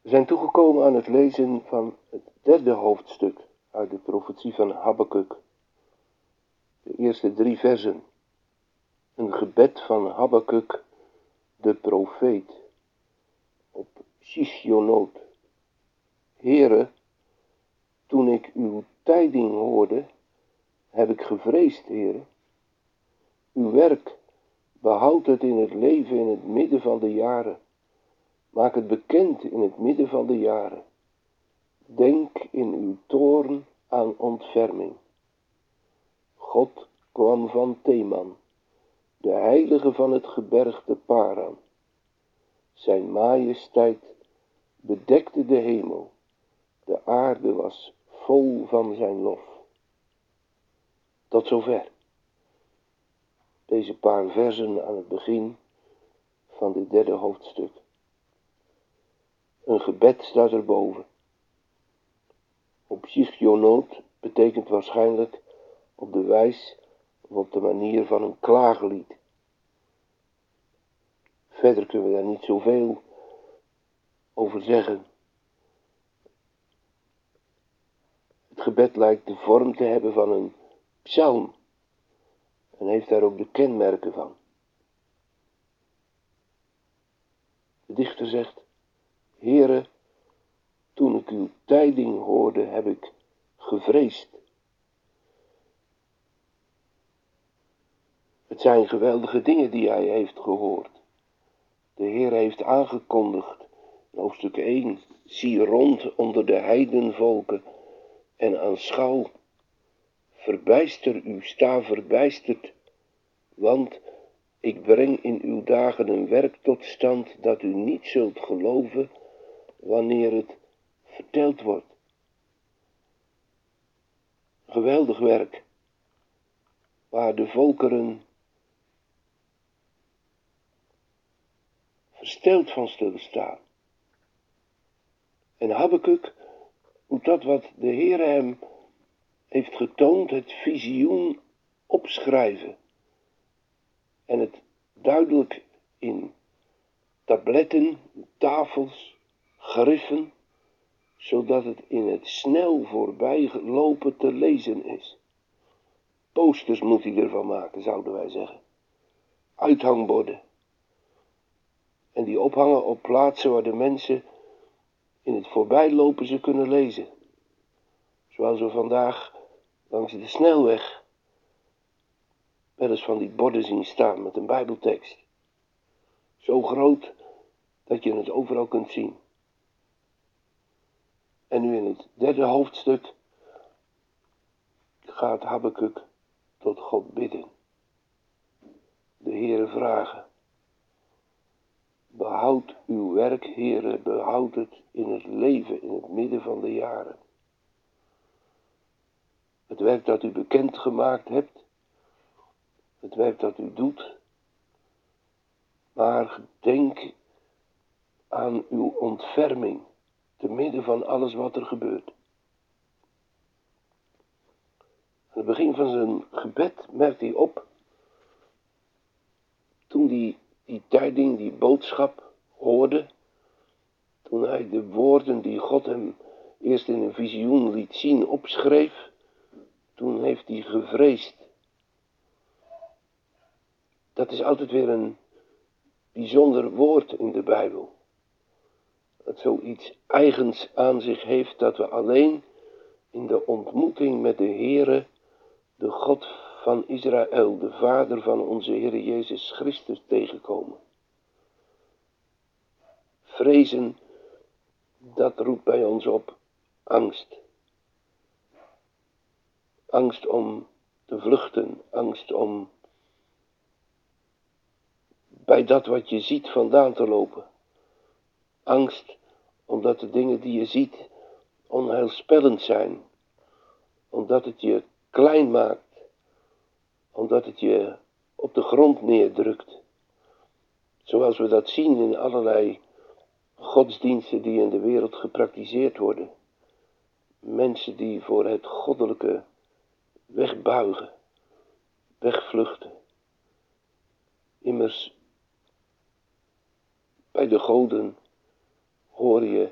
We zijn toegekomen aan het lezen van het derde hoofdstuk uit de profetie van Habakkuk. De eerste drie versen. Een gebed van Habakkuk, de profeet, op Shishionoot. Heere, toen ik uw tijding hoorde, heb ik gevreesd, Heere. Uw werk Behoud het in het leven in het midden van de jaren. Maak het bekend in het midden van de jaren. Denk in uw toorn aan ontferming. God kwam van Theman, de heilige van het gebergte Paran. Zijn majesteit bedekte de hemel, de aarde was vol van zijn lof. Tot zover deze paar versen aan het begin van dit derde hoofdstuk. Een gebed staat erboven. Op Sigionoot betekent waarschijnlijk op de wijs of op de manier van een klaaglied. Verder kunnen we daar niet zoveel over zeggen. Het gebed lijkt de vorm te hebben van een psalm en heeft daar ook de kenmerken van. De dichter zegt, Heere, toen ik uw tijding hoorde, heb ik gevreesd. Het zijn geweldige dingen die hij heeft gehoord. De Heer heeft aangekondigd, hoofdstuk 1, zie rond onder de heidenvolken en aanschouw Verbijster u, sta verbijsterd, want ik breng in uw dagen een werk tot stand dat u niet zult geloven wanneer het verteld wordt. Geweldig werk, waar de volkeren versteld van zullen staan. En Habakkuk moet dat wat de Heer hem heeft getoond het visioen opschrijven en het duidelijk in tabletten, tafels, griffen, zodat het in het snel voorbijlopen te lezen is. Posters moet hij ervan maken, zouden wij zeggen. Uithangborden. En die ophangen op plaatsen waar de mensen in het voorbijlopen ze kunnen lezen. Zoals we vandaag langs de snelweg wel eens van die borden zien staan met een Bijbeltekst. Zo groot dat je het overal kunt zien. En nu in het derde hoofdstuk gaat Habakkuk tot God bidden. De Heere vragen. Behoud uw werk, Heere, behoud het in het leven, in het midden van de jaren het werk dat u bekend gemaakt hebt, het werk dat u doet, maar denk aan uw ontferming te midden van alles wat er gebeurt. Aan het begin van zijn gebed merkt hij op, toen hij die tijding, die boodschap hoorde, toen hij de woorden die God hem eerst in een visioen liet zien opschreef, toen heeft hij gevreesd. Dat is altijd weer een bijzonder woord in de Bijbel. Dat zoiets eigens aan zich heeft dat we alleen in de ontmoeting met de Heere, de God van Israël, de Vader van onze Heer Jezus Christus tegenkomen. Vrezen, dat roept bij ons op angst. Angst om te vluchten, angst om bij dat wat je ziet vandaan te lopen. Angst omdat de dingen die je ziet onheilspellend zijn. Omdat het je klein maakt. Omdat het je op de grond neerdrukt. Zoals we dat zien in allerlei godsdiensten die in de wereld gepraktiseerd worden. Mensen die voor het goddelijke wegbuigen, wegvluchten. Immers, bij de goden hoor je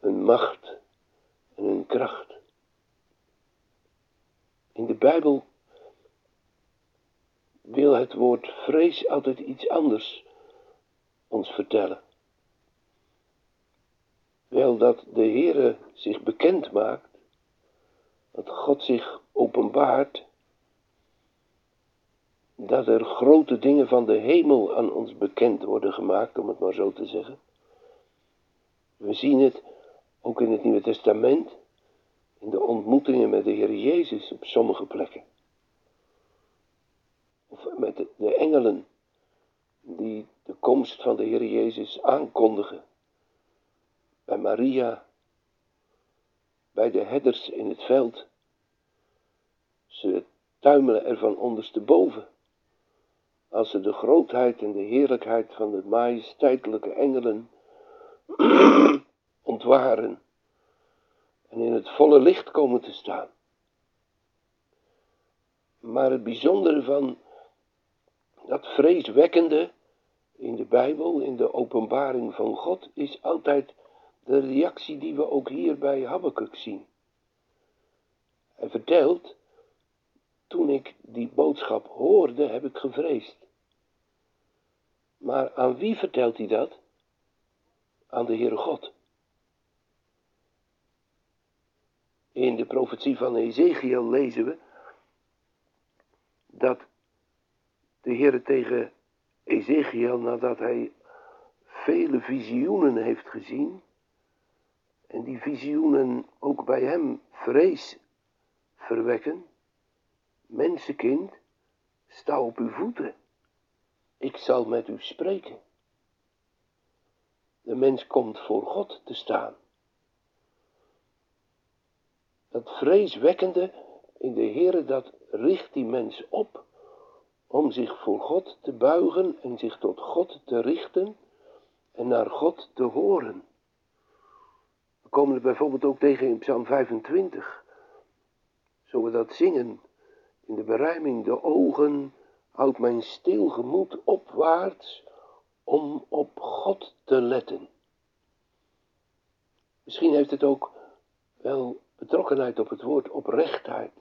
hun macht en hun kracht. In de Bijbel wil het woord vrees altijd iets anders ons vertellen. Wel dat de Heere zich bekend maakt, dat God zich openbaart, dat er grote dingen van de hemel aan ons bekend worden gemaakt, om het maar zo te zeggen. We zien het ook in het Nieuwe Testament, in de ontmoetingen met de Heer Jezus op sommige plekken. Of met de engelen die de komst van de Heer Jezus aankondigen. Bij Maria, bij de herders in het veld. Ze tuimelen er van ondersteboven. Als ze de grootheid en de heerlijkheid van de majesteitelijke engelen ontwaren en in het volle licht komen te staan. Maar het bijzondere van dat vreeswekkende in de Bijbel, in de openbaring van God, is altijd de reactie die we ook hier bij Habakkuk zien. Hij vertelt, toen ik die boodschap hoorde, heb ik gevreesd. Maar aan wie vertelt hij dat? Aan de Heere God. In de profetie van Ezekiel lezen we dat de Heere tegen Ezekiel, nadat hij vele visioenen heeft gezien, en die visioenen ook bij hem vrees verwekken, mensenkind, sta op uw voeten, ik zal met u spreken. De mens komt voor God te staan. Dat vreeswekkende in de Heere, dat richt die mens op om zich voor God te buigen en zich tot God te richten en naar God te horen. We komen het bijvoorbeeld ook tegen in Psalm 25. Zo we dat zingen in de berijming, de ogen houdt mijn stil gemoed opwaarts om op God te letten. Misschien heeft het ook wel betrokkenheid op het woord oprechtheid.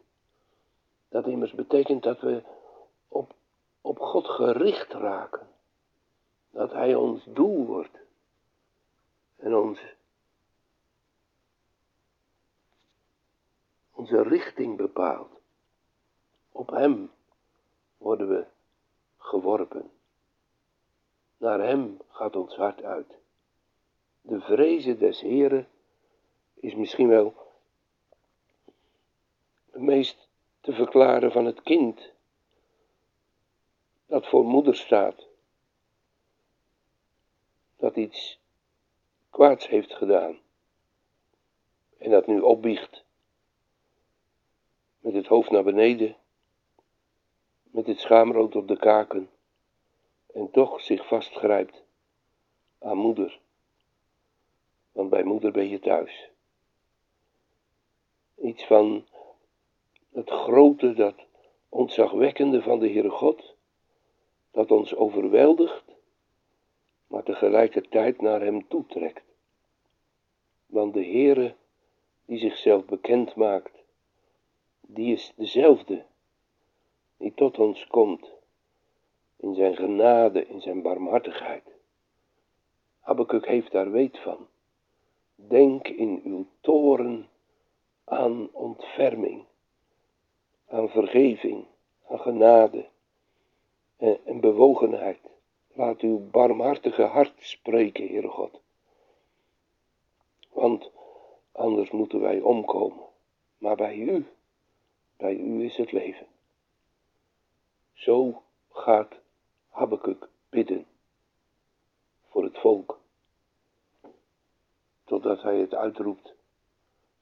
Dat immers betekent dat we op, op God gericht raken. Dat Hij ons doel wordt. En ons, onze richting bepaalt. Op Hem worden we geworpen. Naar Hem gaat ons hart uit. De vrezen des Heren is misschien wel het meest te verklaren van het kind dat voor moeder staat, dat iets kwaads heeft gedaan en dat nu opbiecht met het hoofd naar beneden, met het schaamrood op de kaken en toch zich vastgrijpt aan moeder, want bij moeder ben je thuis. Iets van het grote, dat ontzagwekkende van de Heere God, dat ons overweldigt, maar tegelijkertijd naar Hem toetrekt. Want de Heere die zichzelf bekend maakt, die is dezelfde, die tot ons komt, in zijn genade, in zijn barmhartigheid. Habakkuk heeft daar weet van. Denk in uw toren aan ontferming aan vergeving, aan genade en, en bewogenheid. Laat uw barmhartige hart spreken, Heere God. Want anders moeten wij omkomen. Maar bij u, bij u is het leven. Zo gaat Habakkuk bidden voor het volk. totdat hij het uitroept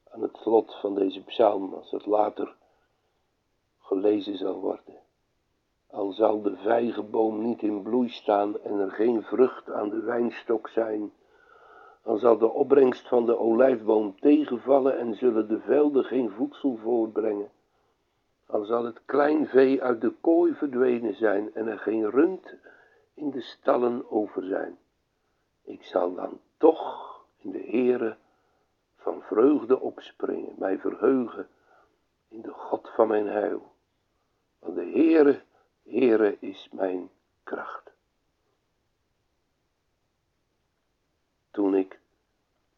aan het slot van deze psalm, als het later gelezen zal worden. Al zal de vijgenboom niet in bloei staan en er geen vrucht aan de wijnstok zijn, dan zal de opbrengst van de olijfboom tegenvallen en zullen de velden geen voedsel voortbrengen. Al zal het klein vee uit de kooi verdwenen zijn en er geen rund in de stallen over zijn. Ik zal dan toch in de Heere van vreugde opspringen, mij verheugen in de God van mijn heil. Want de Heere, Heere is mijn kracht. Toen ik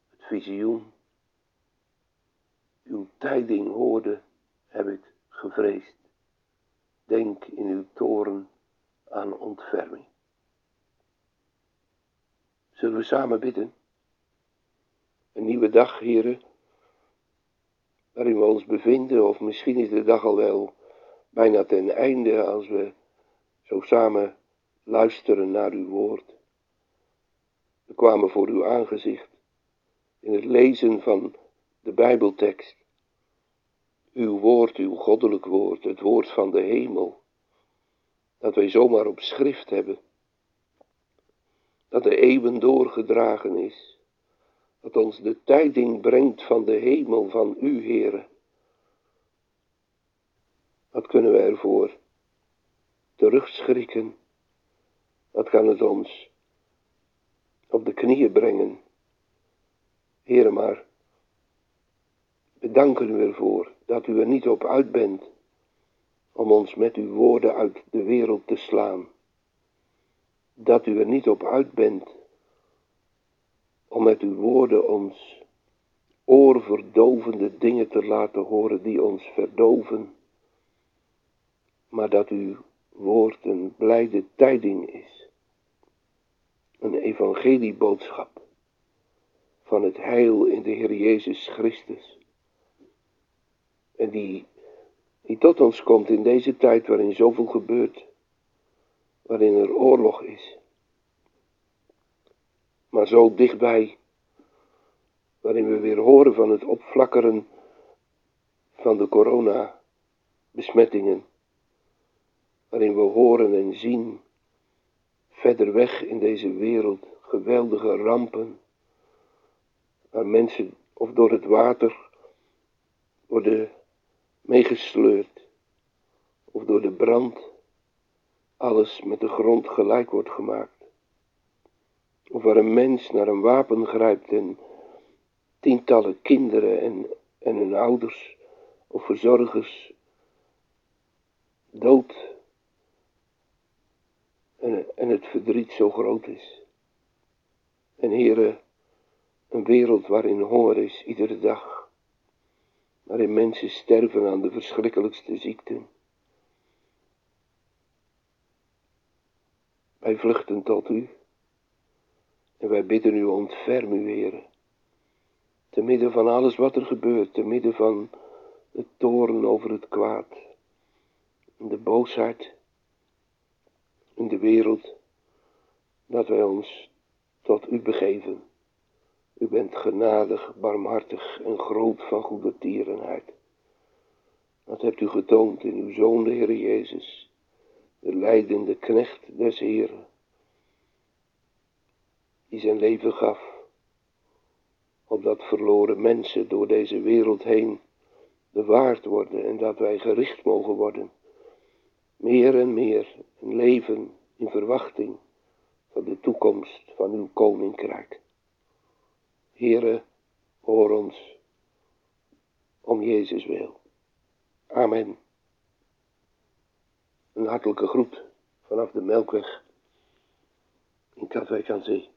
het visioen, uw tijding hoorde, heb ik gevreesd. Denk in uw toren aan ontferming. Zullen we samen bidden? Een nieuwe dag, heren, waarin we ons bevinden, of misschien is de dag al wel bijna ten einde als we zo samen luisteren naar uw woord. We kwamen voor uw aangezicht in het lezen van de Bijbeltekst. Uw woord, uw goddelijk woord, het woord van de hemel, dat wij zomaar op schrift hebben, dat de eeuwen doorgedragen is, dat ons de tijding brengt van de hemel van u, Heere. Wat kunnen we ervoor terugschrikken? Wat kan het ons op de knieën brengen? Heere, maar bedanken u ervoor dat u er niet op uit bent om ons met uw woorden uit de wereld te slaan. Dat u er niet op uit bent om met uw woorden ons oorverdovende dingen te laten horen die ons verdoven, maar dat uw woord een blijde tijding is, een evangelieboodschap van het heil in de Heer Jezus Christus. En die, die tot ons komt in deze tijd waarin zoveel gebeurt, waarin er oorlog is. Maar zo dichtbij, waarin we weer horen van het opflakkeren van de corona-besmettingen, waarin we horen en zien verder weg in deze wereld geweldige rampen, waar mensen of door het water worden meegesleurd, of door de brand alles met de grond gelijk wordt gemaakt. Of waar een mens naar een wapen grijpt en tientallen kinderen en, en hun ouders of verzorgers dood en, en het verdriet zo groot is. En heren, een wereld waarin honger is iedere dag, waarin mensen sterven aan de verschrikkelijkste ziekten. Wij vluchten tot u. En wij bidden u, ontferm u, Heer. Te midden van alles wat er gebeurt, te midden van de toren over het kwaad, de boosheid in de wereld, dat wij ons tot u begeven. U bent genadig, barmhartig en groot van goede tierenheid. Dat hebt u getoond in uw Zoon, de Heer Jezus, de leidende knecht des Heeren die zijn leven gaf, opdat verloren mensen door deze wereld heen bewaard worden en dat wij gericht mogen worden, meer en meer een leven in verwachting van de toekomst van uw koninkrijk. Heere, hoor ons om Jezus wil. Amen. Een hartelijke groet vanaf de Melkweg in Katwijk aan Zee.